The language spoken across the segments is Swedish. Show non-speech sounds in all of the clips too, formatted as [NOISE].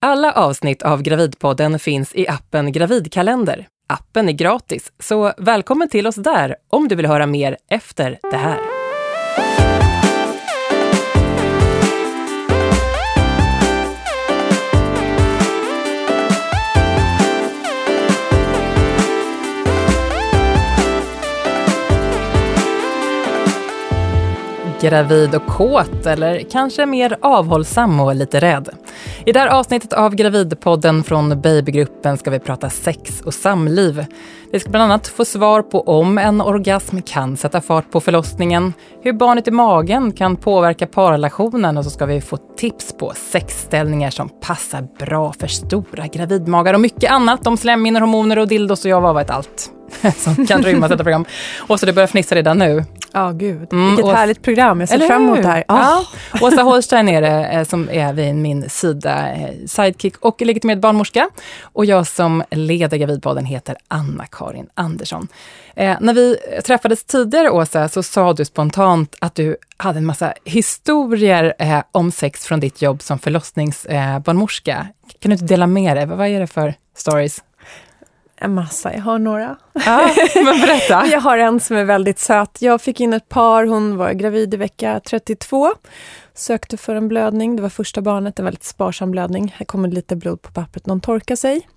Alla avsnitt av Gravidpodden finns i appen Gravidkalender. Appen är gratis, så välkommen till oss där om du vill höra mer efter det här. Gravid och kåt, eller kanske mer avhållsam och lite rädd. I det här avsnittet av Gravidpodden från Babygruppen ska vi prata sex och samliv. Vi ska bland annat få svar på om en orgasm kan sätta fart på förlossningen, hur barnet i magen kan påverka parrelationen och så ska vi få tips på sexställningar som passar bra för stora gravidmagar och mycket annat om slemhinnor, hormoner och dildos och jag vad vet allt [LAUGHS] som kan rymmas i detta program. Och så det börjar fnissa redan nu. Ja, oh, gud. Mm, Vilket härligt program. Jag ser fram emot det här. Oh. Ja. [LAUGHS] Åsa Holstein är det eh, som är vid min sida, eh, sidekick och legitimerad barnmorska. Och jag som leder Gravidpodden heter Anna-Karin Andersson. Eh, när vi träffades tidigare, Åsa, så sa du spontant att du hade en massa historier eh, om sex från ditt jobb som förlossningsbarnmorska. Eh, kan du inte dela med dig? Vad är det för stories? En massa, jag har några. Ja, men berätta. [LAUGHS] jag har en som är väldigt söt. Jag fick in ett par, hon var gravid i vecka 32. Sökte för en blödning, det var första barnet, en väldigt sparsam blödning. Här kommer lite blod på pappret, någon torkar sig.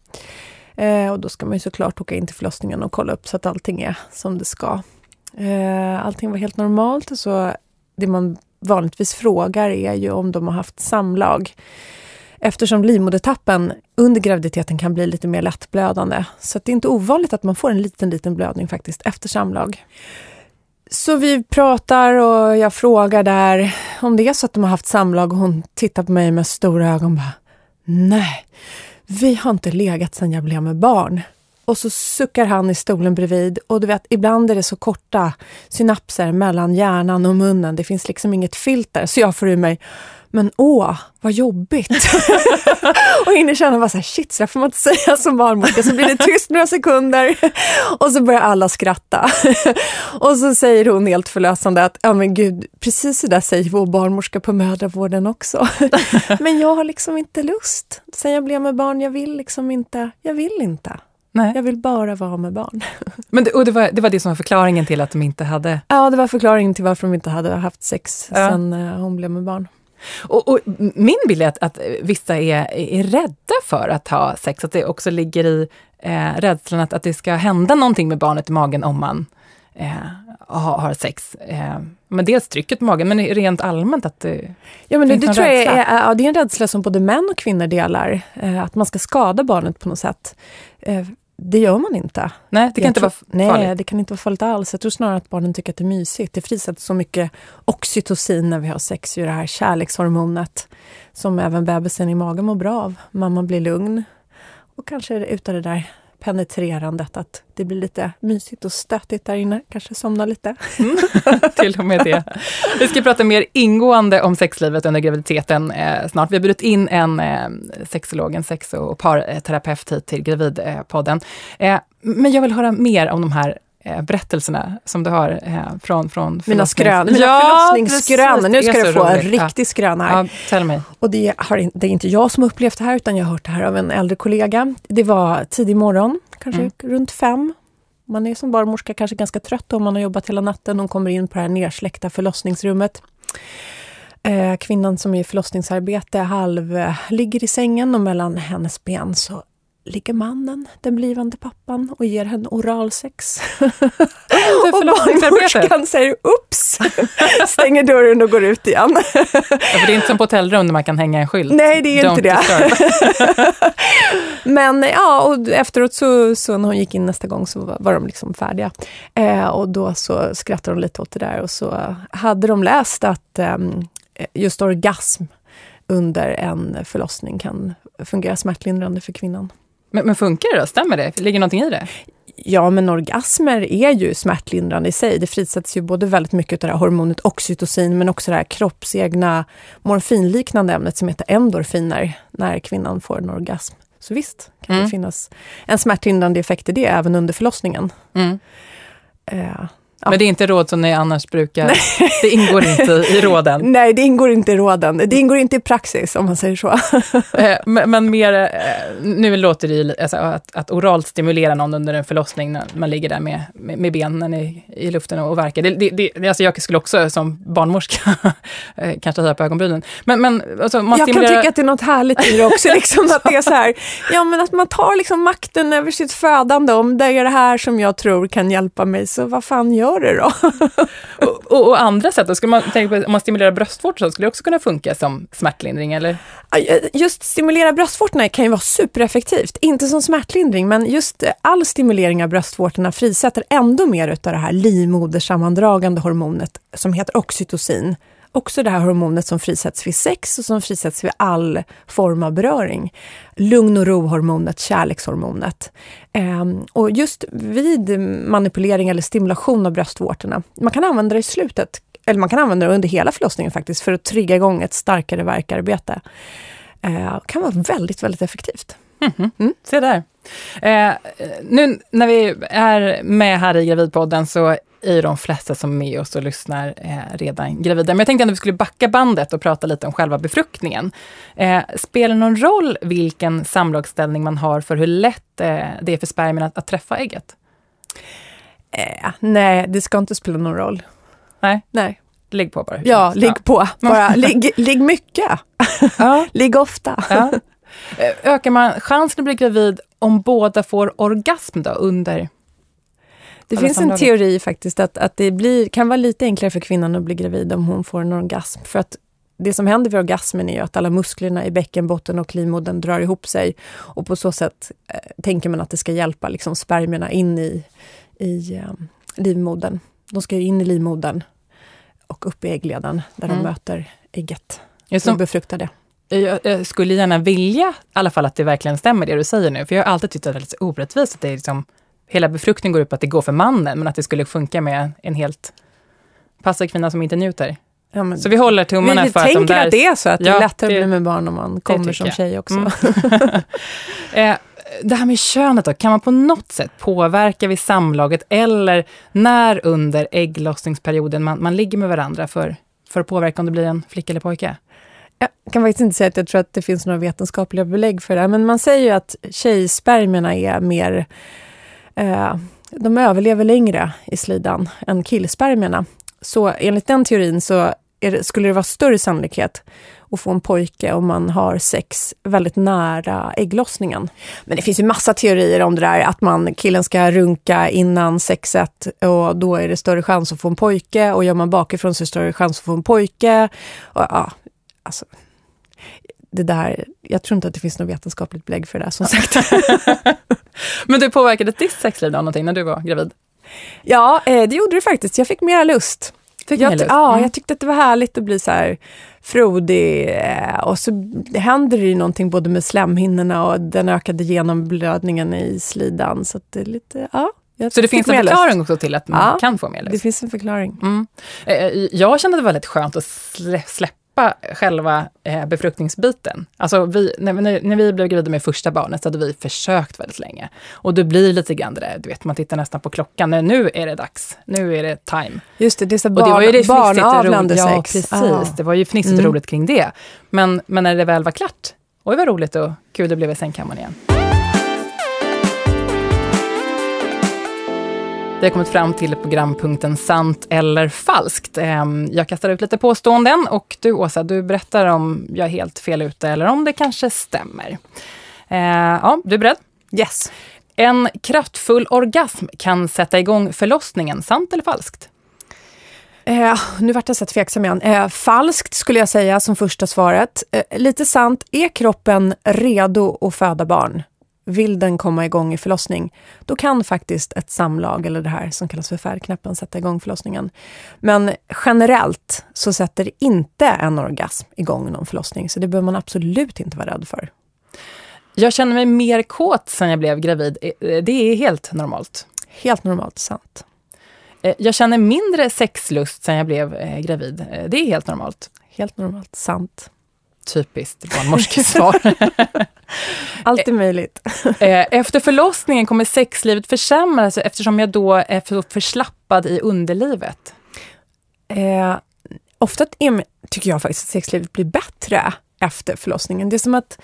Eh, och då ska man ju såklart åka in till förlossningen och kolla upp så att allting är som det ska. Eh, allting var helt normalt, så det man vanligtvis frågar är ju om de har haft samlag eftersom livmodertappen under graviditeten kan bli lite mer lättblödande. Så det är inte ovanligt att man får en liten, liten blödning faktiskt efter samlag. Så vi pratar och jag frågar där om det är så att de har haft samlag och hon tittar på mig med stora ögon och bara Nej, vi har inte legat sedan jag blev med barn. Och så suckar han i stolen bredvid och du vet, ibland är det så korta synapser mellan hjärnan och munnen. Det finns liksom inget filter. Så jag får ur mig men åh, vad jobbigt. [LAUGHS] och inne känner bara så här, shit, så får man inte säga som barnmorska. Så blir det tyst några sekunder och så börjar alla skratta. och så säger hon helt förlösande att, ja men gud, precis så där säger vår barnmorska på mödravården också. [LAUGHS] men jag har liksom inte lust. Sen jag blev med barn, jag vill liksom inte, jag vill inte. Nej. Jag vill bara vara med barn. [LAUGHS] Men det, och det var, det var det som var förklaringen till att de inte hade... Ja, det var förklaringen till varför de inte hade haft sex ja. sen uh, hon blev med barn. Och, och, min bild är att, att vissa är, är rädda för att ha sex, att det också ligger i eh, rädslan att, att det ska hända någonting med barnet i magen om man eh, har, har sex. Eh, men dels trycket på magen, men rent allmänt att det Ja, men det, det tror jag är, ja, det är en rädsla som både män och kvinnor delar, eh, att man ska skada barnet på något sätt. Det gör man inte. Nej, det kan jag inte tror, vara farligt. Nej, det kan inte vara farligt alls. Jag tror snarare att barnen tycker att det är mysigt. Det frisätts så mycket oxytocin när vi har sex, ju det här kärlekshormonet som även bebisen i magen mår bra av. Mamman blir lugn. Och kanske utav det där penetrerandet, att det blir lite mysigt och stötigt där inne, kanske somna lite. Mm, [LAUGHS] till och med det. Vi ska prata mer ingående om sexlivet under graviditeten eh, snart. Vi har bjudit in en eh, sexolog, en sex och parterapeut hit till Gravidpodden. Eh, men jag vill höra mer om de här eh, berättelserna som du har eh, från, från Mina skrön, mina ja, förlossningsskrönor. Nu ska du få roligt. en riktig skröna här. Ja. Och det, har, det är inte jag som upplevt det här, utan jag har hört det här av en äldre kollega. Det var tidig morgon, kanske mm. runt fem. Man är som barnmorska kanske ganska trött om man har jobbat hela natten. Hon kommer in på det här nersläckta förlossningsrummet. Eh, kvinnan som är i förlossningsarbete halv ligger i sängen och mellan hennes ben så ligger mannen, den blivande pappan, och ger henne oralsex. [LAUGHS] och barnmorskan säger ups, [LAUGHS] stänger dörren och går ut igen. ja, för det är inte som på hotellrum där man kan hänga en skylt. Nej, det är Don't inte det. [LAUGHS] Men ja, och efteråt så, så när hon gick in nästa gång så var, var de liksom färdiga. Eh, och då så skrattade de lite åt det där och så hade de läst att eh, just orgasm under en förlossning kan fungera smärtlindrande för kvinnan. Men, men, funkar det då? Stämmer det? Ligger någonting i det? Ja, men orgasmer är ju smärtlindrande i sig. Det frisätts ju både väldigt mycket av det här hormonet oxytocin, men också det här kroppsegna morfinliknande ämnet som heter endorfiner, när kvinnan får en orgasm. Så visst kan mm. det finnas en smärtlindrande effekt i det, även under förlossningen. Mm. Uh, Ja. Men det är inte råd som ni annars brukar... det ingår inte i råden? [LAUGHS] Nej, det ingår inte i råden. Det ingår inte i praxis, om man säger så. [LAUGHS] Eh, men, men, mer... Eh, nu låter det ju... Alltså, att, att oralt stimulera någon under en förlossning, när man ligger där med, med, med benen i, i luften och, och verkar. Det, det, det, alltså jag skulle också som barnmorska [LAUGHS] kanske höja på ögonbrynen. Men, men alltså, man jag stimulerar... kan tycka att det är något härligt i det också, liksom, att det är så här, ja men att man tar liksom makten över sitt födande, om det är det här som jag tror kan hjälpa mig, så vad fan gör det då? [LAUGHS] och, och, och, andra sätt, då skulle man tänka på, om man stimulerar bröstvårtor, så skulle det också kunna funka som smärtlindring, eller? Just stimulera bröstvårtorna kan ju vara supereffektivt. Inte som smärtlindring, men just all stimulering av bröstvårtorna frisätter ändå mer av det här livmodersammandragande hormonet som heter oxytocin också det här hormonet som frisätts vid sex och som frisätts vid all form av beröring. Lugn och ro-hormonet, kärlekshormonet. Ehm, och just vid manipulering eller stimulation av bröstvårtorna, man kan använda det i slutet, eller man kan använda det under hela förlossningen faktiskt, för att trigga igång ett starkare verkarbete. Ehm, kan vara väldigt, väldigt effektivt. Mm mm. Se där. Eh, nu när vi är med här i Gravidpodden så är ju de flesta som är med oss och lyssnar eh, redan gravida. Men jag tänkte att vi skulle backa bandet och prata lite om själva befruktningen. Eh, spelar det någon roll vilken samlagsställning man har för hur lätt eh, det är för spermien att, att träffa ägget? Eh, nej, det ska inte spela någon roll. Nej? Nej. Ligg på bara. Ja, ligg på. Bara [LAUGHS] ligg, ligg mycket. Ja. [LAUGHS] ligg ofta. Ja. Eh, ökar man chansen att bli gravid om båda får orgasm då under det finns en teori faktiskt att, att det blir, kan vara lite enklare för kvinnan att bli gravid om hon får en orgasm. För att det som händer vid orgasmen är att alla musklerna i bäckenbotten och livmodern drar ihop sig. Och på så sätt eh, tänker man att det ska hjälpa liksom, spermierna in i, i eh, livmodern. De ska in i livmodern och upp i äggledan där mm. de möter ägget och befruktar det. Jag, jag, skulle gärna vilja i alla fall att det verkligen stämmer det du säger nu, för jag har alltid tyckt att det är lite orättvist att det är liksom hela befruktningen går ut på att det går för mannen, men att det skulle funka med en helt passiv kvinna som inte njuter. Ja, men, så vi håller tummarna för att de där... Vi tänker att det är så, att ja, det är lättare det, att bli med barn om man kommer som tjej också. Mm. [LAUGHS] eh, det här med könet då, kan man på något sätt påverka vid samlaget eller när under ägglossningsperioden man, man ligger med varandra för, för att påverka om det blir en flicka eller pojke? Jag kan faktiskt inte säga att jag tror att det finns några vetenskapliga belägg för det, men man säger ju att tjejspermierna är mer eh, de överlever längre i slidan än killspermierna. Så enligt den teorin så det, skulle det vara större sannolikhet att få en pojke om man har sex väldigt nära ägglossningen. Men det finns ju massa teorier om det där, att man, killen ska runka innan sexet och då är det större chans att få en pojke och gör man bakifrån så är det större chans att få en pojke. Och, ja, alltså, det där, jag tror inte att det finns något vetenskapligt belägg för det där som sagt. [LAUGHS] Men du påverkade ditt sexliv då någonting när du var gravid? Ja, eh, det gjorde det faktiskt. Jag fick mera lust. Fick jag, lust? Ja, mm. jag tyckte att det var härligt att bli så här frodig. Eh, och så händer det ju någonting både med slemhinnorna och den ökade genomblödningen i slidan. Så det är lite, ja. Så det finns en förklaring lust. också till att man ja, kan få mer lust? det finns en förklaring. Mm. Eh, jag kände det var väldigt skönt att släppa släppa själva eh, befruktningsbiten. Alltså vi, när, när, vi blev gravida med första barnet så hade vi försökt väldigt länge. Och det blir lite grann det där, du vet, man tittar nästan på klockan. Nu är det dags. Nu är det time. Just det, det är så barn, och det var ju det barnavlande sex. Ja, precis. Ah. Det var ju fnissigt mm. roligt kring det. Men, men när det väl var klart, oj vad roligt och kul det blev i sängkammaren igen. Vi har kommit fram till programpunkten sant eller falskt. Ehm, jag kastar ut lite påståenden och du Åsa, du berättar om jag är helt fel ute eller om det kanske stämmer. Ehm, ja, du är beredd? Yes. En kraftfull orgasm kan sätta igång förlossningen, sant eller falskt? Eh, nu vart jag så tveksam igen. Eh, falskt skulle jag säga som första svaret. Eh, lite sant. Är kroppen redo att föda barn? Vill den komma igång i förlossning, då kan faktiskt ett samlag, eller det här som kallas för färdknappen, sätta igång förlossningen. Men generellt så sätter inte en orgasm igång någon förlossning, så det behöver man absolut inte vara rädd för. Jag känner mig mer kåt sen jag blev gravid. Eh, det är helt normalt. Helt normalt, sant. Eh, jag känner mindre sexlust sen jag blev eh, gravid. Det är helt normalt. Helt normalt, sant. Typiskt barnmorskesvar. [LAUGHS] Allt är möjligt. [LAUGHS] Eh, efter förlossningen kommer sexlivet försämras eftersom jag då är för förslappad i underlivet. Eh, ofta tycker jag faktiskt att sexlivet blir bättre efter förlossningen. Det är som att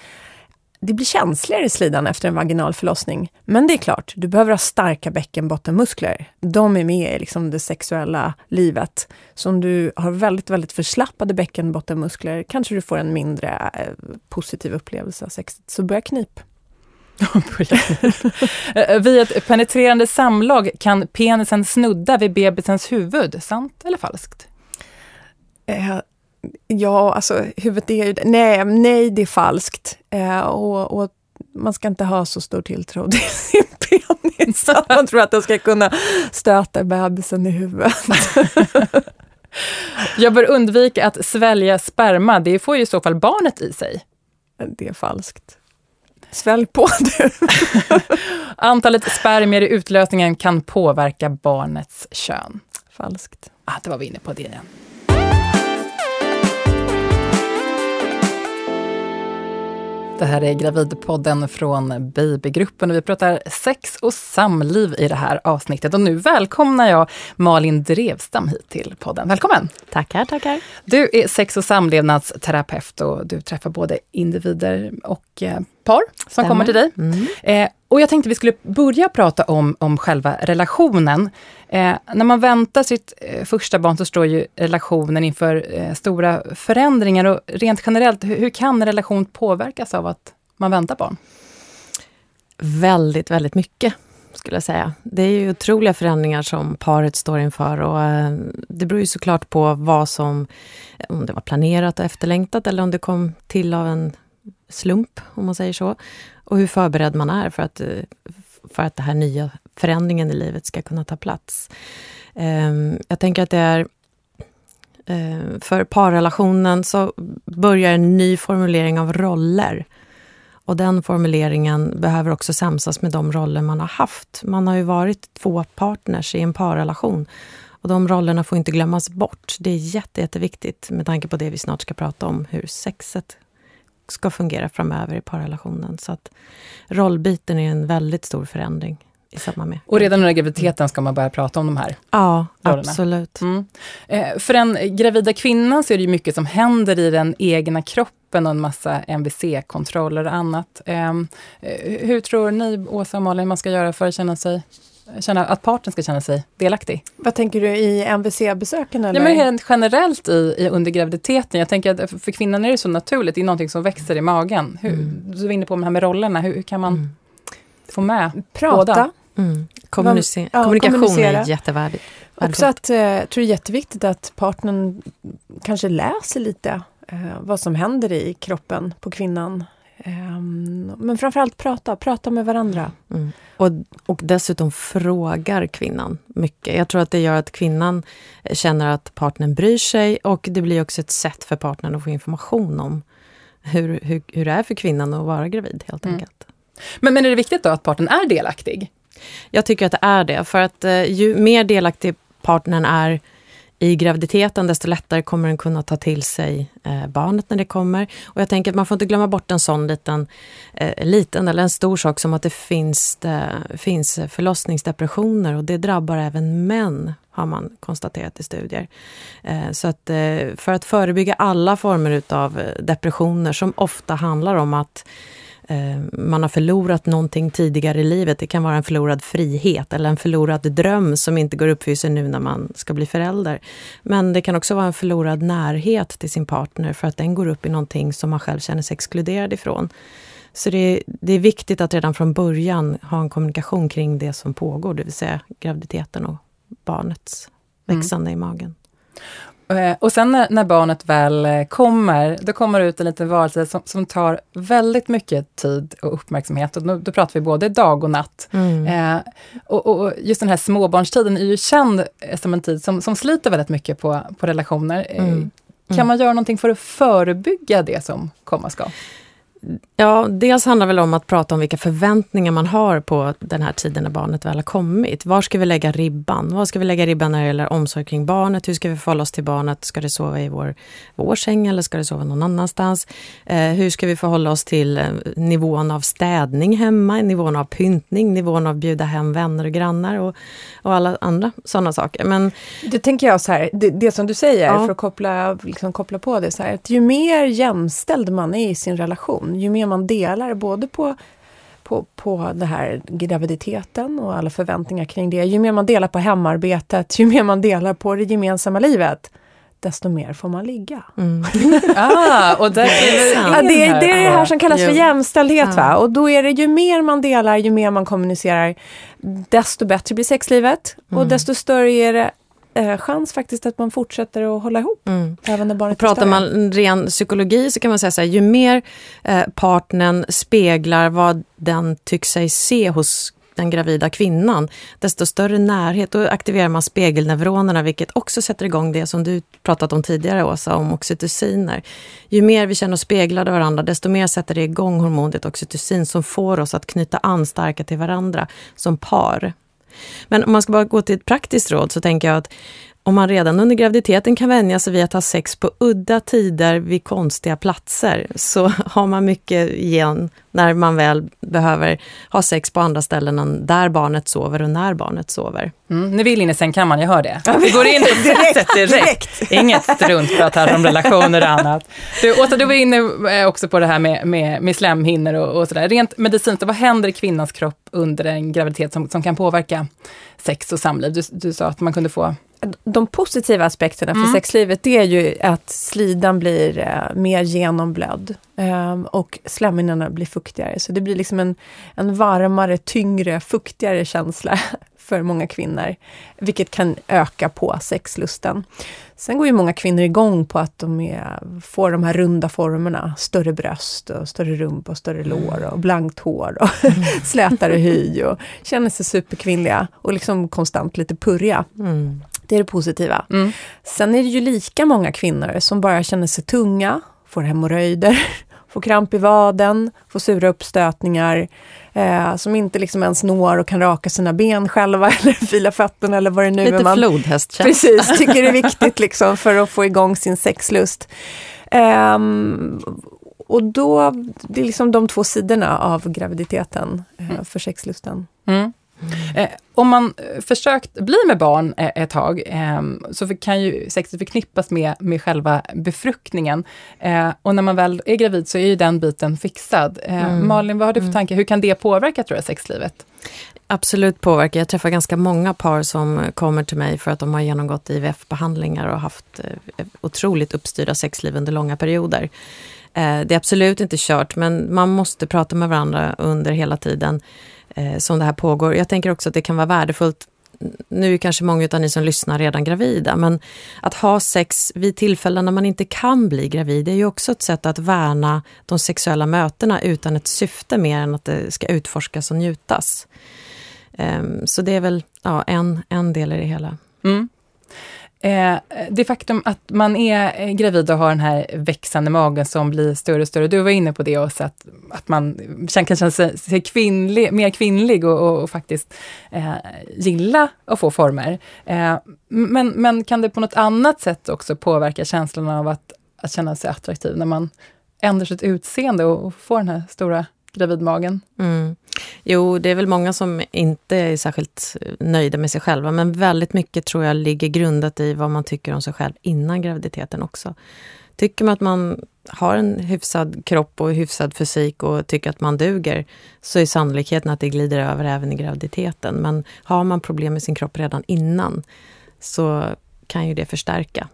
det blir känsligare i slidan efter en vaginal förlossning. Men det är klart, du behöver ha starka bäckenbottenmuskler. De är med i liksom det sexuella livet. Så om du har väldigt, väldigt förslappade bäckenbottenmuskler kanske du får en mindre eh, positiv upplevelse av sexet. Så börja knip. [LAUGHS] Vid ett penetrerande samlag kan penisen snudda vid bebisens huvud. Sant eller falskt? Eh, Ja, alltså huvudet är ju... Nej, nej det är falskt. Eh, och, och, man ska inte ha så stor tilltro till [LAUGHS] sin penis, att man tror att den ska kunna stöta bebisen i huvudet. [LAUGHS] Jag bör undvika att svälja sperma, det får ju i så fall barnet i sig. Det är falskt. Svälj på du! [LAUGHS] Antalet spermier i utlösningen kan påverka barnets kön. Falskt. Ah, det var vi inne på det igen. Det här är Gravidpodden från Babygruppen och vi pratar sex och samliv i det här avsnittet. Och nu välkomnar jag Malin Drevstam hit till podden. Välkommen! Tackar, tackar. Du är sex och samlevnadsterapeut och du träffar både individer och eh, par som Stämmer. kommer till dig. Mm. Eh, och jag tänkte vi skulle börja prata om, om själva relationen. Eh, när man väntar sitt eh, första barn så står ju relationen inför eh, stora förändringar. Och rent generellt, hur, hur kan en relation påverkas av att man väntar barn? Väldigt, väldigt mycket skulle jag säga. Det är ju otroliga förändringar som paret står inför och eh, det beror ju såklart på vad som, om det var planerat och efterlängtat eller om det kom till av en slump, om man säger så. Och hur förberedd man är för att, eh, för att den här nya förändringen i livet ska kunna ta plats. Ehm, jag tänker att det är eh, för parrelationen så börjar en ny formulering av roller. Och den formuleringen behöver också samsas med de roller man har haft. Man har ju varit två partners i en parrelation. Och de rollerna får inte glömmas bort. Det är jätte, jätteviktigt med tanke på det vi snart ska prata om, hur sexet ska fungera framöver i parrelationen. Så att rollbyten är en väldigt stor förändring i samband med. Och redan under graviditeten ska man börja prata om de här Ja, rollerna. absolut. Mm. Eh, för den gravida kvinnan så är det ju mycket som händer i den egna kroppen och en massa MVC-kontroller och annat. Ehm, eh, hur tror ni, Åsa och Malin, man ska göra för att känna sig känna att parten ska känna sig delaktig. Vad tänker du i MVC-besöken? Ja, men generellt i, i, under graviditeten. Jag tänker att för kvinnan är det så naturligt, det är någonting som växer i magen. Hur, mm. Du var inne på de här med rollerna, hur, hur kan man mm. få med Prata. båda? Mm. Kommunice ja, kommunikation kommunicera. är jättevärdigt. Också att, eh, jag tror det är jätteviktigt att partnern kanske läser lite eh, vad som händer i kroppen på kvinnan Um, men framförallt prata, prata med varandra. Mm. Och, och dessutom frågar kvinnan mycket. Jag tror att det gör att kvinnan känner att partnern bryr sig och det blir också ett sätt för partnern att få information om hur, hur, hur det är för kvinnan att vara gravid helt mm. enkelt. Men, men är det viktigt då att partnern är delaktig? Jag tycker att det är det, för att eh, ju mer delaktig partnern är i graviditeten, desto lättare kommer den kunna ta till sig eh, barnet när det kommer. Och jag tänker att man får inte glömma bort en sån liten, eh, liten eller en stor sak som att det finns, det finns förlossningsdepressioner och det drabbar även män har man konstaterat i studier. Eh, så att eh, för att förebygga alla former utav eh, depressioner som ofta handlar om att man har förlorat någonting tidigare i livet. Det kan vara en förlorad frihet eller en förlorad dröm som inte går upp sig nu när man ska bli förälder. Men det kan också vara en förlorad närhet till sin partner för att den går upp i någonting som man själv känner sig exkluderad ifrån. Så det är, det är viktigt att redan från början ha en kommunikation kring det som pågår, det vill säga graviditeten och barnets mm. växande mm. i magen. Eh, och sen när, när, barnet väl eh, kommer, då kommer det ut en liten varelse som, som tar väldigt mycket tid och uppmärksamhet. Och då, då pratar vi både dag och natt. Mm. Eh, och, och, just den här småbarnstiden är ju känd eh, som en tid som, som sliter väldigt mycket på, på relationer. Mm. Kan mm. man göra någonting för att förebygga det som komma ska? Ja, dels handlar det väl om att prata om vilka förväntningar man har på den här tiden när barnet väl har kommit. Var ska vi lägga ribban? Var ska vi lägga ribban när det gäller omsorg kring barnet? Hur ska vi förhålla oss till barnet? Ska det sova i vår, vår säng eller ska det sova någon annanstans? Eh, hur ska vi förhålla oss till eh, nivån av städning hemma, nivån av pyntning, nivån av bjuda hem vänner och grannar och, och alla andra sådana saker. Men, det tänker jag så här, det, det som du säger, ja. för att koppla, liksom koppla på det så här, att ju mer jämställd man är i sin relation, ju mer man delar både på på, på det här graviditeten och alla förväntningar kring det. Ju mer man delar på hemarbetet, ju mer man delar på det gemensamma livet, desto mer får man ligga. Mm. [LAUGHS] ah, och det, är ja, det, är, det är det här som kallas för jämställdhet. Va? Och då är det ju mer man delar, ju mer man kommunicerar, desto bättre blir sexlivet mm. och desto större är det eh, chans faktiskt att man fortsätter att hålla ihop. Mm. Även när barnet och pratar man ren psykologi så kan man säga så här, ju mer eh, partnern speglar vad den tycker sig se hos den gravida kvinnan, desto större närhet, då aktiverar man spegelneuronerna, vilket också sätter igång det som du pratat om tidigare, Åsa, om oxytociner. Ju mer vi känner oss speglade varandra, desto mer sätter det igång hormonet oxytocin som får oss att knyta an starka till varandra som par. Men om man ska bara gå till ett praktiskt råd så tänker jag att om man redan under graviditeten kan vänja sig vid att ha sex på udda tider vid konstiga platser, så [LAUGHS] har man mycket igen när man väl behöver ha sex på andra ställen än där barnet sover och när barnet sover. Mm, nu vill in i sängkammaren, jag hör det. Vi går in på [LAUGHS] direkt, direkt. Inget struntprat här om relationer och annat. Du, Åsa, du var inne eh, också på det här med, med, med slemhinnor och, och sådär. Rent medicinskt, vad händer i kvinnans kropp under en graviditet som, som kan påverka sex och samliv? Du, du sa att man kunde få de positiva aspekterna för mm. sexlivet det är ju att slidan blir eh, mer genomblödd eh, och slemhinnorna blir fuktigare. Så det blir liksom en, en varmare, tyngre, fuktigare känsla [LAUGHS] för många kvinnor, vilket kan öka på sexlusten. Sen går ju många kvinnor igång på att de är, får de här runda formerna, större bröst och större rumpa och större lår och blankt hår och mm. [LAUGHS] slätare hy och känner sig superkvinnliga och liksom konstant lite purriga. Mm. Det är det positiva. Mm. Sen är det ju lika många kvinnor som bara känner sig tunga, får hemorrojder, [LAUGHS] får kramp i vaden, får sura uppstötningar, eh, som inte liksom ens når och kan raka sina ben själva [LAUGHS] eller fila fötterna eller vad det nu Lite är. Lite flodhästkänsla. Precis, [LAUGHS] tycker det är viktigt liksom för att få igång sin sexlust. Eh, och då, det är liksom de två sidorna av graviditeten eh, mm. för sexlusten. Mm. Om man eh, försökt bli med barn eh, ett tag, eh, så kan ju sexet förknippas med, med själva befruktningen. Eh, och när man väl är gravid så är ju den biten fixad. Mm. Malin, vad har du för mm. tankar? Hur kan det påverka tror jag, sexlivet? Absolut påverka. Jag träffar ganska många par som kommer till mig för att de har genomgått IVF-behandlingar och haft otroligt uppstyrda sexliv under långa perioder. Det är absolut inte kört, men man måste prata med varandra under hela tiden eh, som det här pågår. Jag tänker också att det kan vara värdefullt nu är kanske många av ni som lyssnar redan gravida, men att ha sex vid tillfällen när man inte kan bli gravid är ju också ett sätt att värna de sexuella mötena utan ett syfte mer än att det ska utforskas och njutas. Um, så det är väl ja, en, en del i det hela. Mm. Eh, det faktum att man är eh, gravid och har den här växande magen som blir större och större. Du var inne på det också, att, att man kan känna sig kvinnlig, mer kvinnlig och, och, och faktiskt eh, gilla att få former. Eh, men, men kan det på något annat sätt också påverka känslan av att, att känna sig attraktiv när man ändrar sitt utseende och, och får den här stora gravidmagen? Mm. Jo, det är väl många som inte är särskilt nöjda med sig själva, men väldigt mycket tror jag ligger grundat i vad man tycker om sig själv innan graviditeten också. Tycker man att man har en hyfsad kropp och hyfsad fysik och tycker att man duger, så är sannolikheten att det glider över även i graviditeten. Men har man problem med sin kropp redan innan, så kan ju det förstärka.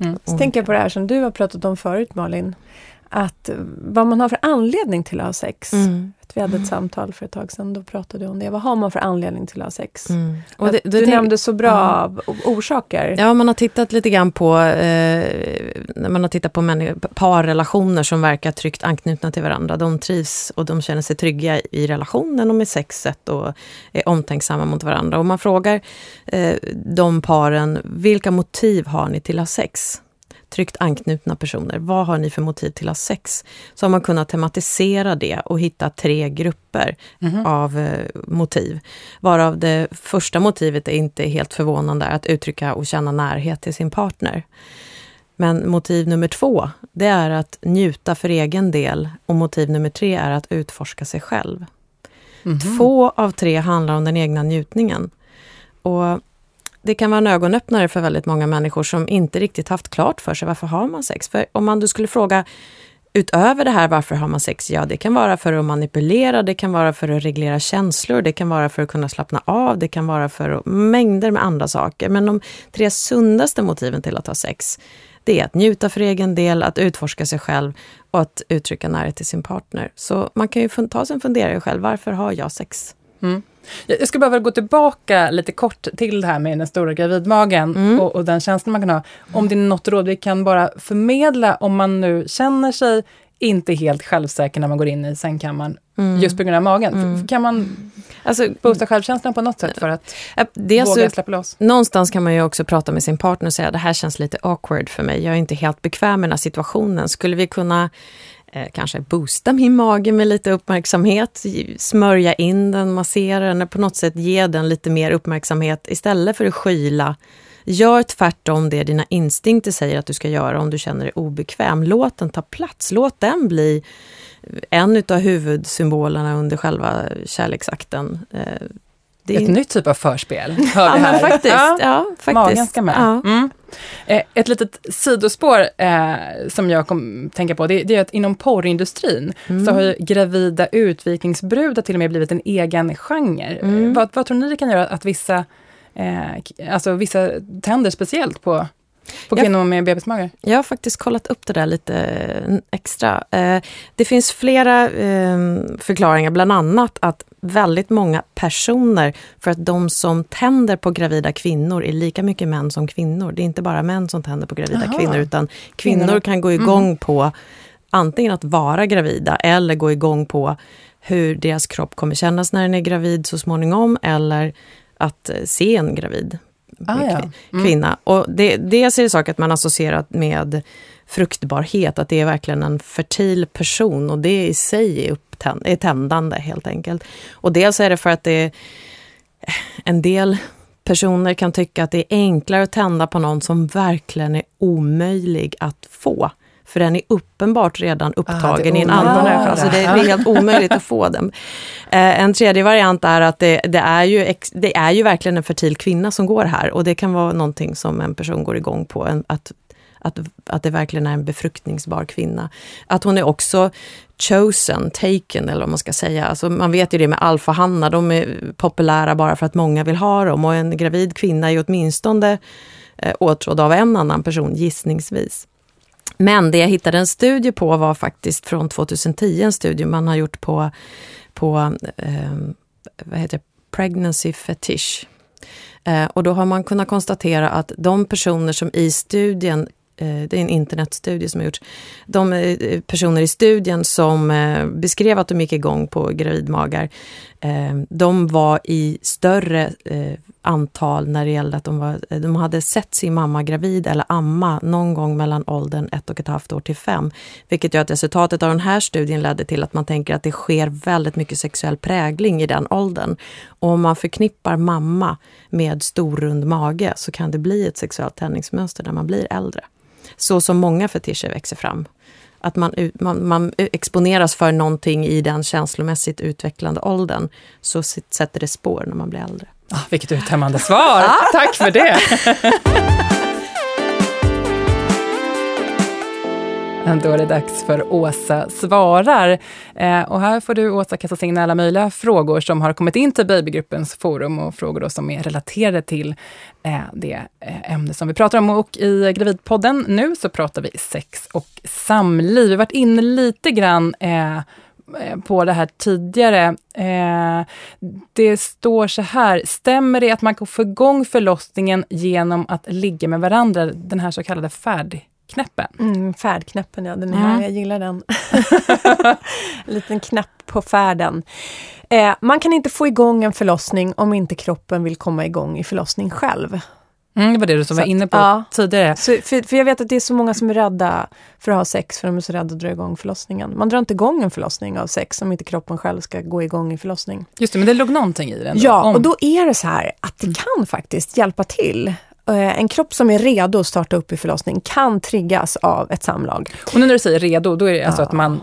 Mm. Så tänker jag på det här som du har pratat om förut, Malin. Att vad man har för anledning till att ha sex. Mm vi hade ett mm. samtal för ett tag sedan, då pratade du om det. Vad har man för anledning till att ha sex? Mm. Och det, du nämnde så bra ja. orsaker. Ja, man har tittat lite grann på, eh, man har tittat på parrelationer som verkar tryggt anknutna till varandra. De trivs och de känner sig trygga i relationen och med sexet och är omtänksamma mot varandra. Och man frågar eh, de paren, vilka motiv har ni till att ha sex? Tryggt anknutna personer. Vad har ni för motiv till att ha sex? Så har man kunnat tematisera det och hitta tre grupper mm. av eh, motiv. Varav det första motivet är inte helt förvånande, att uttrycka och känna närhet till sin partner. Men motiv nummer två, det är att njuta för egen del och motiv nummer tre är att utforska sig själv. Mm. Två av tre handlar om den egna njutningen. Och det kan vara en ögonöppnare för väldigt många människor som inte riktigt haft klart för sig varför har man sex. För om man då skulle fråga utöver det här, varför har man sex? Ja, det kan vara för att manipulera, det kan vara för att reglera känslor, det kan vara för att kunna slappna av, det kan vara för att, mängder med andra saker. Men de tre sundaste motiven till att ha sex, det är att njuta för egen del, att utforska sig själv och att uttrycka närhet till sin partner. Så man kan ju ta sig en funderare själv, varför har jag sex? Mm. Jag ska bara gå tillbaka lite kort till det här med den stora gravidmagen mm. och, och, den känslan man kan ha. Om det är något råd vi kan bara förmedla om man nu känner sig inte helt självsäker när man går in i sängkammaren mm. just på grund av magen. Mm. Kan man alltså, boosta självkänslan på något sätt för att våga alltså, släppa loss? Någonstans kan man ju också prata med sin partner och säga det här känns lite awkward för mig. Jag är inte helt bekväm med den här situationen. Skulle vi kunna eh, kanske boosta min mage med lite uppmärksamhet, smörja in den, massera den, på något sätt ge den lite mer uppmärksamhet istället för att skyla. Gör tvärtom det dina instinkter säger att du ska göra om du känner dig obekväm. Låt den ta plats, låt den bli en av huvudsymbolerna under själva kärleksakten. Eh, det är... Ett nytt typ av förspel. ja, men faktiskt, ja. ja. faktiskt. Magen ska med. Ja. Mm. Eh, ett litet sidospår eh, som jag kom tänka på, det, det, är att inom porrindustrin mm. så har ju gravida utvikningsbrudar till och med blivit en egen genre. Mm. Vad, vad, tror ni det kan göra att vissa, eh, alltså vissa tänder speciellt på på kvinnor med bebismage? Jag har faktiskt kollat upp det där lite eh, extra. Eh, det finns flera ehm, förklaringar, bland annat att väldigt många personer, för att de som tänder på gravida kvinnor är lika mycket män som kvinnor. Det är inte bara män som tänder på gravida Aha. kvinnor, utan kvinnor Kvinnorna. kan gå igång mm. på antingen att vara gravida eller gå igång på hur deras kropp kommer kännas när den är gravid så småningom, eller att eh, se en gravid ah, ja. mm. kvinna. Och det, dels är det sak att man associerat med fruktbarhet, att det är verkligen en fertil person och det i sig är, är tändande helt enkelt. Och dels är det för att det är en del personer kan tycka att det är enklare att tända på någon som verkligen är omöjlig att få. För den är uppenbart redan ah, upptagen ah, i en annan människa. Alltså det är helt omöjligt att få den. Eh, en tredje variant är att det, det, är ju ex, det är ju verkligen en fertil kvinna som går här. Och det kan vara någonting som en person går igång på. En, att, att, att det verkligen är en befruktningsbar kvinna. Att hon är också chosen, taken eller vad man ska säga. Alltså man vet ju det med alfahannar, de är populära bara för att många vill ha dem. Och en gravid kvinna är åtminstone eh, åtrådd av en annan person, gissningsvis. Men det jag hittade en studie på var faktiskt från 2010, en studie man har gjort på, på eh, vad heter det? pregnancy fetish. Eh, och då har man kunnat konstatera att de personer som i studien Eh, det är en internetstudie som har gjorts. De eh, personer i studien som eh, beskrev att de gick igång på gravidmagar, de var i större antal när det gällde att de, var, de hade sett sin mamma gravid eller amma någon gång mellan åldern ett och ett halvt år till fem. Vilket gör att resultatet av den här studien ledde till att man tänker att det sker väldigt mycket sexuell prägling i den åldern. Och om man förknippar mamma med stor rund mage så kan det bli ett sexuellt tändningsmönster när man blir äldre så som många fetischer växer fram. Att man, man, man, exponeras för någonting i den känslomässigt utvecklande åldern, så sätter det spår när man blir äldre. Ah, vilket uttömmande svar! Tack för det! [LAUGHS] Då är det dags för Åsa svarar. Eh, och här får du Åsa kasta in alla möjliga frågor som har kommit in till Babygruppens forum och frågor då som är relaterade till eh, det eh, ämne som vi pratar om. Och i Gravidpodden nu så pratar vi sex och samliv. Vi har varit inne lite grann eh, eh, på det här tidigare. Eh, det står så här, stämmer det att man kan få igång förlossningen genom att ligga med varandra, den här så kallade färdig knäppen. Mm, färdknäppen, ja. Den är mm. här, jag gillar den. en [LAUGHS] liten knapp på färden. Eh, man kan inte få igång en förlossning om inte kroppen vill komma igång i förlossning själv. Mm, det var det du som var Så att- inne på ja. tidigare. Så, för, för jag vet att det är så många som är rädda för att ha sex, för de är så rädda att dra igång förlossningen. Man drar inte igång en förlossning av sex om inte kroppen själv ska gå igång i förlossning. Just det, men det låg någonting i den. Ja, om- och då är det så här att det kan faktiskt hjälpa till. Eh, En kropp som är redo att starta upp i förlossning kan triggas av ett samlag. Och nu när du säger redo, då är det alltså Ja. att man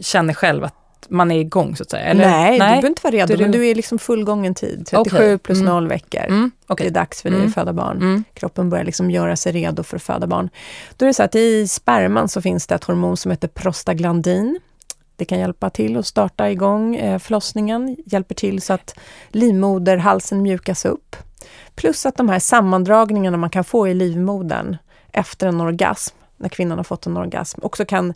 känner själv att man är igång så att säga? Eller? Nej, du behöver inte vara redo, Det är men du- du är liksom fullgången tid. 37 Okej. plus Mm. 0 veckor. Mm, Det okej. är dags för dig Mm. att föda barn. Mm. Kroppen börjar liksom göra sig redo för att föda barn. Då är det så att i sperman så finns det ett hormon som heter prostaglandin. Det kan hjälpa till att starta igång eh, förlossningen, hjälper till så att livmoderhalsen mjukas upp. Plus att de här sammandragningarna man kan få i livmodern efter en orgasm, när kvinnan har fått en orgasm, också kan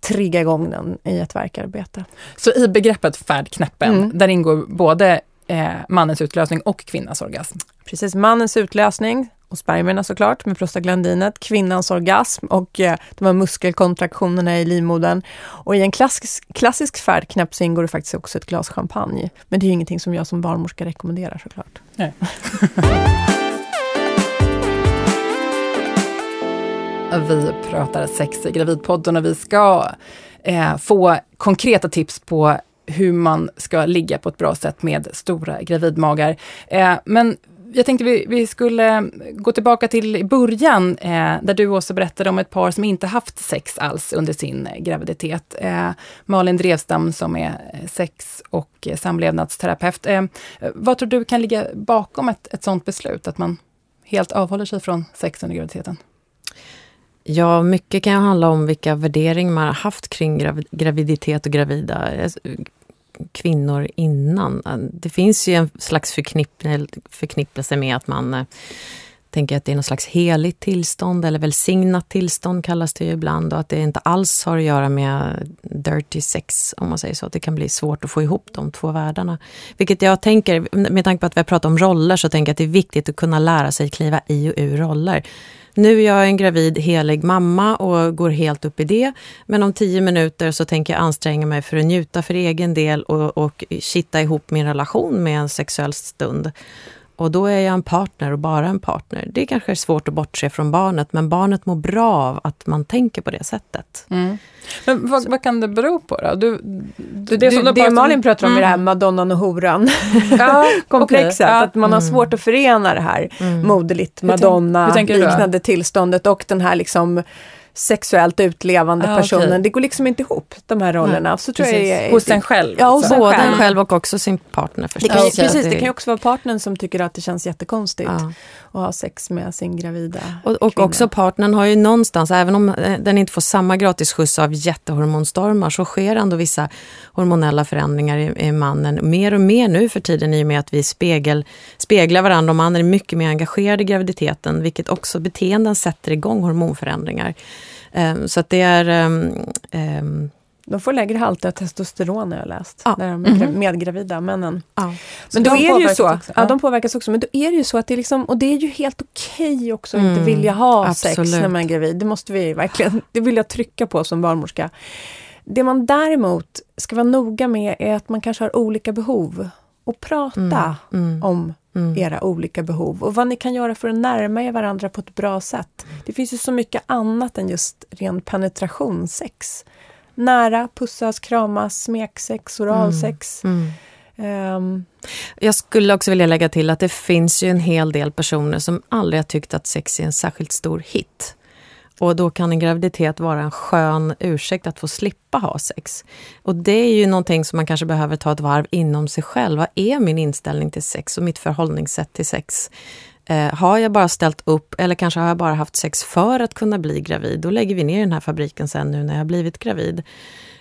trigga igång den i ett verkarbete. Så i begreppet färdknäppen, Mm. där ingår både eh, mannens utlösning och kvinnans orgasm? Precis, mannens utlösning och spermierna såklart med prostaglandinet, kvinnans orgasm och eh, de här muskelkontraktionerna i livmodern. Och i en klassisk, klassisk färdknäpp så ingår det faktiskt också ett glas champagne. Men det är ju ingenting som jag som barnmorska rekommenderar såklart. [LAUGHS] Vi pratar sex i Gravidpodden och vi ska eh, få konkreta tips på hur man ska ligga på ett bra sätt med stora gravidmagar. Eh, men jag tänkte vi, vi skulle gå tillbaka till början, eh, där du också berättade om ett par som inte haft sex alls under sin eh, graviditet. Eh, Malin Drevstam som är eh, sex och eh, samlevnadsterapeut. Eh, vad tror du kan ligga bakom ett, ett sådant beslut, att man helt avhåller sig från sex under graviditeten? Ja, mycket kan handla om vilka värderingar man har haft kring gravid, graviditet och gravida kvinnor innan. Det finns ju en slags förknippelse med att man eh, tänker att det är något slags heligt tillstånd eller välsignat tillstånd kallas det ju ibland och att det inte alls har att göra med dirty sex om man säger så. Att det kan bli svårt att få ihop de två världarna. Vilket jag tänker, med tanke på att vi har pratat om roller så tänker jag att det är viktigt att kunna lära sig kliva i och ur roller. Nu är jag en gravid helig mamma och går helt upp i det. Men om tio minuter så tänker jag anstränga mig för att njuta för egen del och, och kitta ihop min relation med en sexuell stund. Och då är jag en partner och bara en partner. Det kanske är svårt att bortse från barnet, men barnet mår bra av att man tänker på det sättet. Mm. Men vad, vad kan det bero på då? Du, du, Det, som det, du pratar om- Malin pratar om är det här Mm. madonnan och horan [LAUGHS] Ja, komplexet. okej, ja. Att man har svårt att förena det här moderligt, tänk- hur madonna, liknande tillståndet och den här liksom sexuellt utlevande Ah, personen. okej. Det går liksom inte ihop, de här rollerna. Så tror jag Precis. är, Hos en själv? Ja, hos Både själv. en själv och också sin partner Det förstås. kan, ju- okej. precis, det kan ju också vara partnern som tycker att det känns jättekonstigt Ja. att ha sex med sin gravida Och, och kvinna. också partnern har ju någonstans, även om eh, den inte får samma gratis skjuts av jättehormonstormar, så sker ändå vissa hormonella förändringar i, i mannen. Mer och mer nu för tiden i och med att vi spegel, speglar varandra och mannen är mycket mer engagerad i graviditeten, vilket också beteenden sätter igång hormonförändringar. Ehm, så att det är... ehm, De får lägre halter av testosteron har jag läst, Ja. när de är gra- medgravida männen. ja. Men då de är det ju så, också, ja. de påverkas också, men då är det ju så att det är liksom, och det är ju helt okej också att inte Mm, vilja ha sex absolut. när man är gravid. Det måste vi verkligen, det vill jag trycka på som barnmorska. Det man däremot ska vara noga med är att man kanske har olika behov. Och prata Mm. om Mm. era olika behov och vad ni kan göra för att närma er varandra på ett bra sätt. Det finns ju så mycket annat än just ren penetrationssex. Nära, pussas, kramas, smeksex, oralsex. Mm. Ehm, Jag skulle också vilja lägga till att det finns ju en hel del personer som aldrig har tyckt att sex är en särskilt stor hit. Och då kan en graviditet vara en skön ursäkt att få slippa ha sex. Och det är ju någonting som man kanske behöver ta ett varv inom sig själv. Vad är min inställning till sex och mitt förhållningssätt till sex? Eh, har jag bara ställt upp eller kanske har jag bara haft sex för att kunna bli gravid? Då lägger vi ner den här fabriken sen nu när jag har blivit gravid.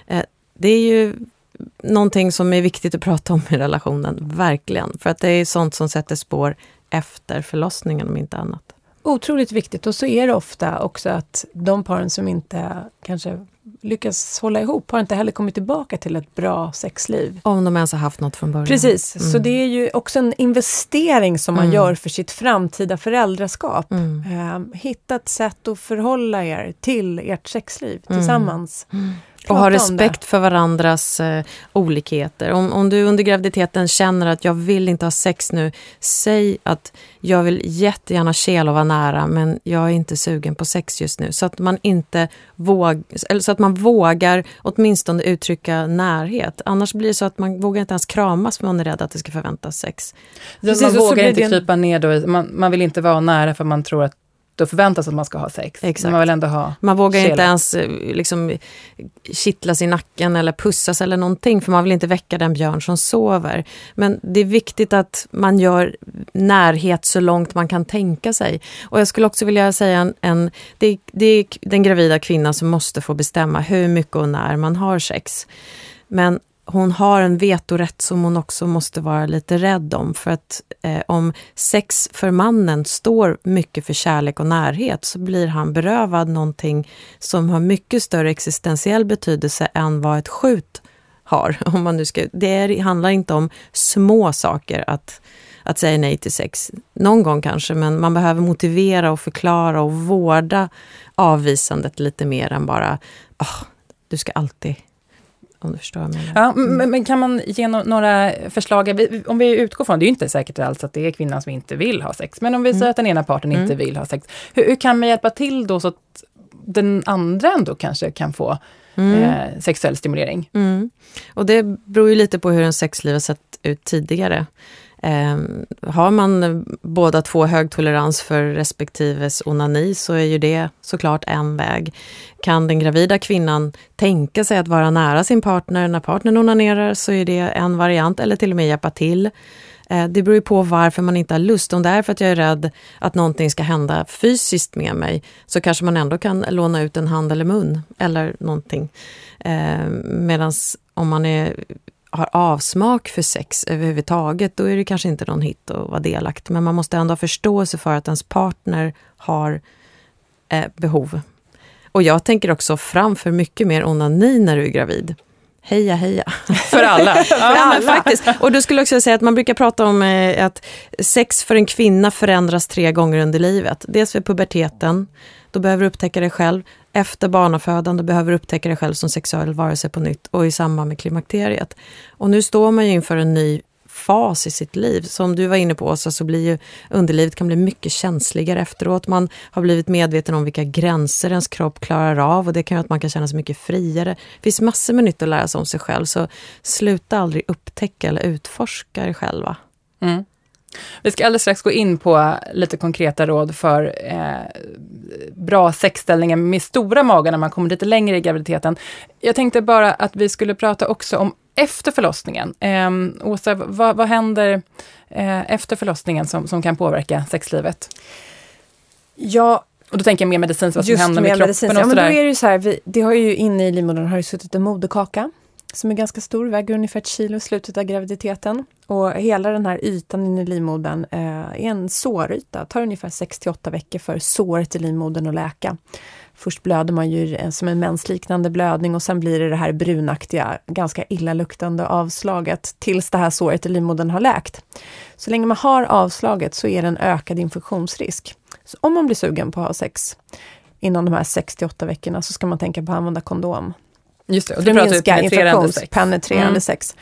Eh, det är ju någonting som är viktigt att prata om i relationen, verkligen. För att det är sånt som sätter spår efter förlossningen om inte annat. Otroligt viktigt och så är det ofta också att de paren som inte kanske lyckas hålla ihop har inte heller kommit tillbaka till ett bra sexliv. Om de ens har haft något från början. Precis, så Mm. det är ju också en investering som man Mm. gör för sitt framtida föräldraskap. Mm. Eh, hitta ett sätt att förhålla er till ert sexliv Mm. tillsammans. Och ha respekt för varandras eh, olikheter. Om, om du under graviditeten känner att jag vill inte ha sex nu, säg att jag vill jättegärna kela och vara nära men jag är inte sugen på sex just nu. Så att man inte våg, eller så att man vågar åtminstone uttrycka närhet. Annars blir det så att man vågar inte ens kramas för man är rädd att det ska förväntas sex. Precis, man vågar inte krypa ner då, man, man vill inte vara nära för man tror att då förväntas att man ska ha sex. Exakt. Man vill ändå ha Man vågar kela. inte ens eh, liksom, kittlas i nacken eller pussas eller någonting för man vill inte väcka den björn som sover. Men det är viktigt att man gör närhet så långt man kan tänka sig. Och jag skulle också vilja säga en, en det, det är den gravida kvinnan som måste få bestämma hur mycket och när man har sex. Men hon har en vetorätt som hon också måste vara lite rädd om. För att eh, om sex för mannen står mycket för kärlek och närhet så blir han berövad någonting som har mycket större existentiell betydelse än vad ett skjut har. [LAUGHS] Om man nu ska, det är, handlar inte om små saker att, att säga nej till sex. Någon gång kanske, men man behöver motivera och förklara och vårda avvisandet lite mer än bara oh, du ska alltid om du förstår vad jag. Ja, men, men, kan man ge no några förslag? Om vi utgår från, det är ju inte säkert alls att det är kvinnan som inte vill ha sex, men om vi mm. säger att den ena parten inte mm. vill ha sex, hur, hur, kan man hjälpa till då så att den andra ändå kanske kan få mm. eh, sexuell stimulering? Mm. Och det beror ju lite på hur en sexliv har sett ut tidigare. Eh, har man båda två hög tolerans för respektives onani så är ju det såklart en väg. Kan den gravida kvinnan tänka sig att vara nära sin partner när partnern onanerar så är det en variant, eller till och med hjälpa till. Eh, det beror ju på varför man inte har lust. Om det är för att jag är rädd att någonting ska hända fysiskt med mig så kanske man ändå kan låna ut en hand eller mun eller någonting. Eh, Medan om man är har avsmak för sex överhuvudtaget, då är det kanske inte någon hit att vara delaktig. Men man måste ändå ha förståelse för att ens partner har eh, behov. Och jag tänker också framför mycket mer onani när du är gravid. Heja, heja. [LAUGHS] För alla. [LAUGHS] för alla. faktiskt. Och då skulle jag också säga att man brukar prata om eh, att sex för en kvinna förändras tre gånger under livet. Dels vid puberteten, då behöver du upptäcka dig själv. Efter barnafödande behöver du upptäcka dig själv som sexuell varelse på nytt och i samband med klimakteriet. Och nu står man ju inför en ny fas i sitt liv. Som du var inne på Åsa, så blir ju underlivet kan bli mycket känsligare efteråt. Man har blivit medveten om vilka gränser ens kropp klarar av och det kan göra att man kan känna sig mycket friare. Det finns massor med nytt att lära sig om sig själv, så sluta aldrig upptäcka eller utforska er själva. Mm. Vi ska alldeles strax gå in på lite konkreta råd för eh, bra sexställningar med stora magar när man kommer lite längre i graviditeten. Jag tänkte bara att vi skulle prata också om efter förlossningen. Eh, Åsa, vad, vad händer eh, efter förlossningen som, som kan påverka sexlivet? Ja, och då tänker jag mer medicinskt, vad som händer med, med kroppen och ja, men då är det så här, vi, det har ju inne i livmodern har det suttit en moderkaka som är ganska stor, väger ungefär ett kilo i slutet av graviditeten. Och hela den här ytan inne i livmodern eh, är en såryta. Det tar ungefär 6-8 veckor för såret i livmodern att läka. Först blöder man ju som en mensliknande blödning och sen blir det det här brunaktiga, ganska illaluktande avslaget tills det här såret i livmodern har läkt. Så länge man har avslaget så är det en ökad infektionsrisk. Så om man blir sugen på att ha sex inom de här 6-8 veckorna så ska man tänka på att använda kondom. Just det, och du pratar penetrerande sex. penetrerande mm. sex.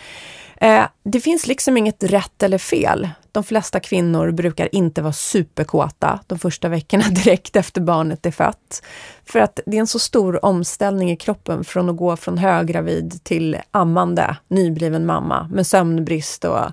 Eh, det finns liksom inget rätt eller fel. De flesta kvinnor brukar inte vara superkåta de första veckorna [LAUGHS] direkt efter barnet är fött. För att det är en så stor omställning i kroppen från att gå från höggravid till ammande, nybliven mamma med sömnbrist och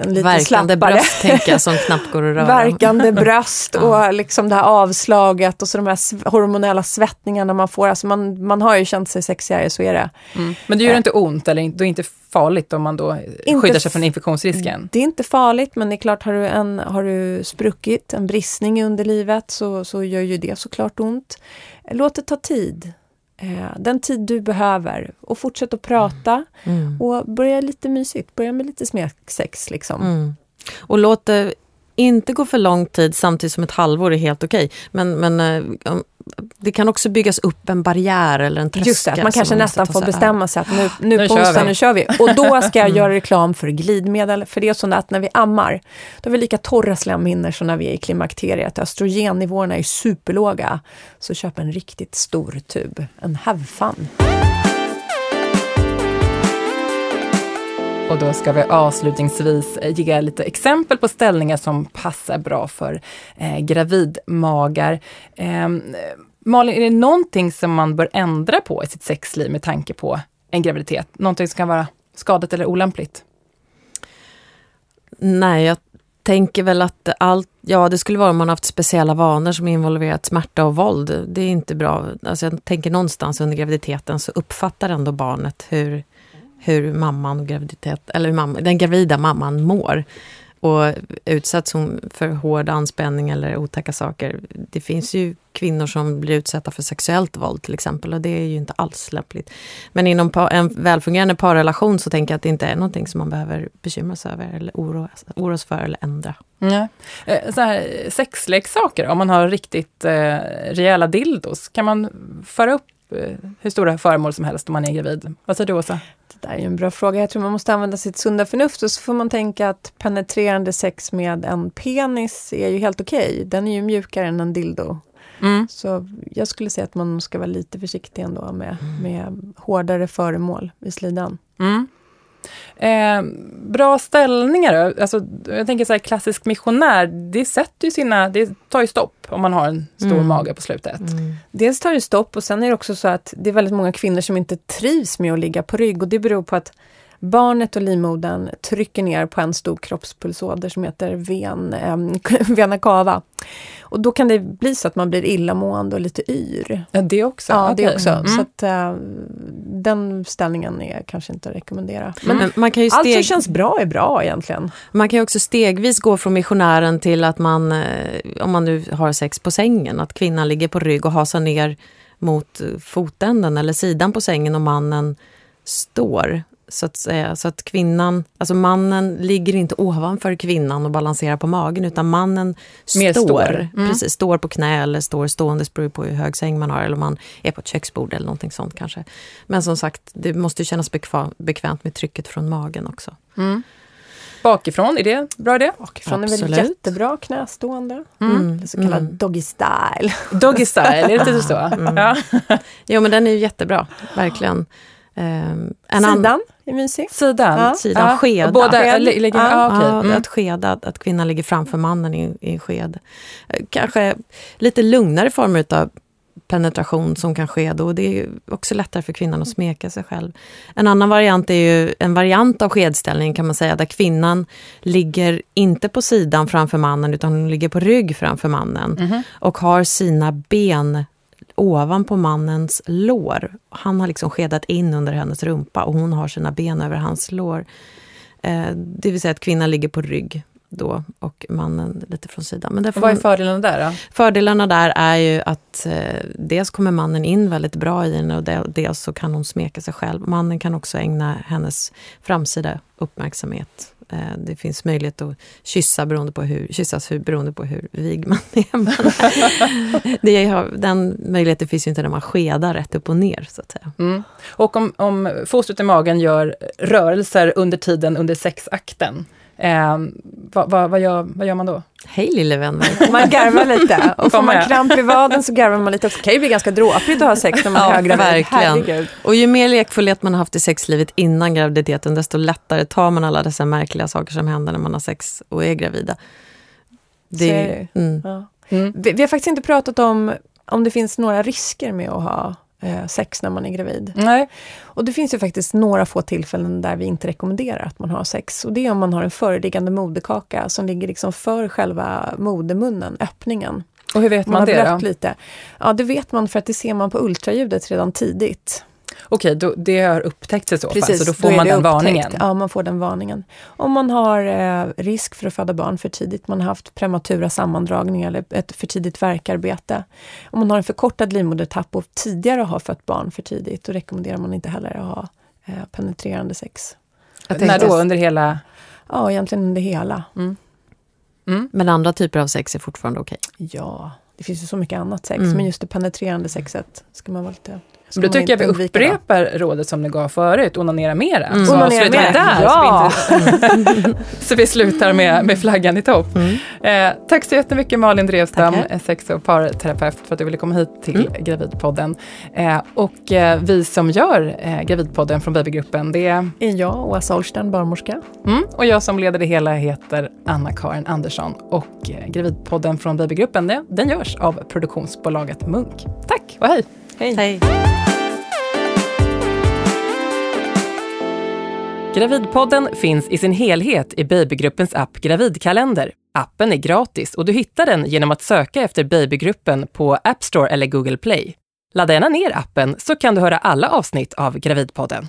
en lite Verkande slappare. bröst tänker jag som knappt går att röra. [LAUGHS] Verkande bröst [LAUGHS] och liksom det här avslaget och så de här hormonella svettningarna man får. Alltså man, man har ju känt sig sexigare, så är det. Mm. Men det gör inte ont eller det är inte farligt om man då inte skyddar sig från infektionsrisken? Det är inte farligt, men det är klart har du, en, har du spruckit, en bristning i underlivet så, så gör ju det såklart ont. Låt det ta tid. Eh, den tid du behöver och fortsätt att prata mm. och börja lite mysigt, börja med lite smeksex liksom. Mm. Och låt det inte gå för lång tid samtidigt som ett halvår är helt okej. Men, men eh, det kan också byggas upp en barriär eller en tröskel. Just det, att man kanske måste nästan ta får bestämma sig att nu, nu, Nu på kör onsdag, vi. nu kör vi. Och då [LAUGHS] ska jag göra reklam för glidmedel. För det är så att när vi ammar, då har vi lika torra slemhinnor som när vi är i klimakteriet. Östrogennivåerna är superlåga. Så köp en riktigt stor tub, en Have Fun. Och då ska vi avslutningsvis eh, ge lite exempel på ställningar som passar bra för eh, gravidmagar. Eh, Malin, är det någonting som man bör ändra på i sitt sexliv med tanke på en graviditet? Någonting som kan vara skadat eller olämpligt? Nej, jag tänker väl att allt, ja det skulle vara om man haft speciella vanor som involverat smärta och våld. Det är inte bra. Alltså jag tänker någonstans under graviditeten så uppfattar ändå barnet hur, hur mamman och graviditet, eller hur mamma, den gravida mamman mår. Och utsätts hon för hård anspänning eller otäcka saker. Det finns ju kvinnor som blir utsatta för sexuellt våld till exempel och det är ju inte alls lämpligt. Men inom en välfungerande parrelation så tänker jag att det inte är någonting som man behöver bekymra sig över eller oroa, oroa sig för eller ändra. Ja. Eh, så här, sexleksaker, om man har riktigt eh, rejäla dildos, kan man föra upp hur stora föremål som helst om man är gravid? Vad säger du Åsa? Det där är ju en bra fråga. Jag tror man måste använda sitt sunda förnuft och så får man tänka att penetrerande sex med en penis är ju helt okej. Den är ju mjukare än en dildo. Mm. Så jag skulle säga att man ska vara lite försiktig ändå med, med hårdare föremål i slidan. Mm. Eh, bra ställningar? Alltså, jag tänker så här, klassisk missionär, det sätter ju sina, det tar ju stopp om man har en stor Mm. mage på slutet. Dels tar det stopp och sen är det också så att det är väldigt många kvinnor som inte trivs med att ligga på rygg och det beror på att barnet och livmodern trycker ner på en stor kroppspulsåder som heter ven, eh, [LAUGHS] vena cava. Och då kan det bli så att man blir illamående och lite yr. Ja, det också? Ja, det Okej. också. Mm. Så att eh, den ställningen är kanske inte att rekommendera. Men Men man kan ju allt som steg, känns bra är bra egentligen. Man kan ju också stegvis gå från missionären till att man, eh, om man nu har sex på sängen, att kvinnan ligger på rygg och hasar ner mot eh, fotänden eller sidan på sängen och mannen står. Så att säga. Så att kvinnan, alltså mannen ligger inte ovanför kvinnan och balanserar på magen utan mannen Mer står. står. Mm. Precis, står på knä eller står stående, det beror på hur hög säng man har eller om man är på ett köksbord eller någonting sånt kanske. Men som sagt, det måste ju kännas bekvämt med trycket från magen också. Mm. Bakifrån, är det bra idé? Bakifrån är väl Absolut. jättebra knästående. Mm. Det så kallad Mm. doggy style. Doggy style, är det inte så? Mm. Ja. Jo, men den är ju jättebra, verkligen. Um, en annan Sidan är mysig. Sidan? Ja. sidan, Ja. skeda. Båda Sked. ligger... Ja. Okej. Ja, Mm. Att skeda, att, att kvinnan ligger framför mannen i, i sked. Eh, Kanske lite lugnare former av penetration som kan ske då. Det är också lättare för kvinnan att smeka sig själv. En annan variant är ju en variant av skedställning kan man säga, där kvinnan ligger inte på sidan framför mannen utan hon ligger på rygg framför mannen Mhm. och har sina ben ovanpå mannens lår. Han har liksom skedat in under hennes rumpa och hon har sina ben över hans lår. Eh, det vill säga att kvinnan ligger på rygg då och mannen lite från sidan. Men Vad är fördelarna där då? fördelarna där är ju att eh, dels kommer mannen in väldigt bra i henne och del- dels så kan hon smeka sig själv. Mannen kan också ägna hennes framsida uppmärksamhet. Eh, det finns möjlighet att kyssa beroende på hur, kyssas hur, beroende på hur vig man är. [LAUGHS] Men [LAUGHS] det har, den möjligheten finns ju inte när man skedar rätt upp och ner. så att säga. Mm. Och om, om fostret i magen gör rörelser under tiden under sexakten, eh, vad, vad, vad, gör, vad gör man då? Hej lille vän. [LAUGHS] Man garvar lite. Och får man kramp i vaden så garvar man lite. Det kan ju bli ganska dråpligt att ha sex när man är Ja, höggravid. verkligen. Herregud. Och ju mer lekfullhet man har haft i sexlivet innan graviditeten, desto lättare tar man alla dessa märkliga saker som händer när man har sex och är gravida. Är det mm. Ja. Mm. Vi, vi har faktiskt inte pratat om om det finns några risker med att ha sex när man är gravid. Nej. Och det finns ju faktiskt några få tillfällen där vi inte rekommenderar att man har sex. Och det är om man har en föreliggande moderkaka som ligger liksom för själva modermunnen, öppningen. Och hur vet Man, man, har det blött då? lite. Ja, det vet man för att det ser man på ultraljudet redan tidigt. Okej, då, det har upptäckts i så fall, Precis, så då får är man den upptäckt. varningen. Ja, man får den varningen. Om man har eh, risk för att föda barn för tidigt, man har haft prematura sammandragningar eller ett för tidigt verkarbete. Om man har en förkortad livmodertapp och tidigare har fött barn för tidigt, då rekommenderar man inte heller att ha eh, penetrerande sex. När då? Under hela... Ja, egentligen under hela. Mm. Mm. Men andra typer av sex är fortfarande okej? Ja, det finns ju så mycket annat sex, mm. men just det penetrerande sexet ska man vara lite då tycker jag vi upprepar då. rådet som ni gav förut, onanera mera. Mm. Så onanera mera. där, ja. så, vi [LAUGHS] så vi slutar med, med flaggan i topp. Mm. Eh, tack så jättemycket Malin Drevstam, Tackar. sex och parterapeut, för att du ville komma hit till mm. Gravidpodden. Eh, och eh, vi som gör eh, Gravidpodden från Babygruppen, det är... jag, Åsa Solstern, barnmorska. Mm, och jag som leder det hela heter Anna-Karin Andersson. Och eh, Gravidpodden från Babygruppen, det, den görs av produktionsbolaget Munk. Tack och hej! Hej! hej. Gravidpodden finns i sin helhet i Babygruppens app Gravidkalender. Appen är gratis och du hittar den genom att söka efter Babygruppen på App Store eller Google Play. Ladda gärna ner appen så kan du höra alla avsnitt av Gravidpodden.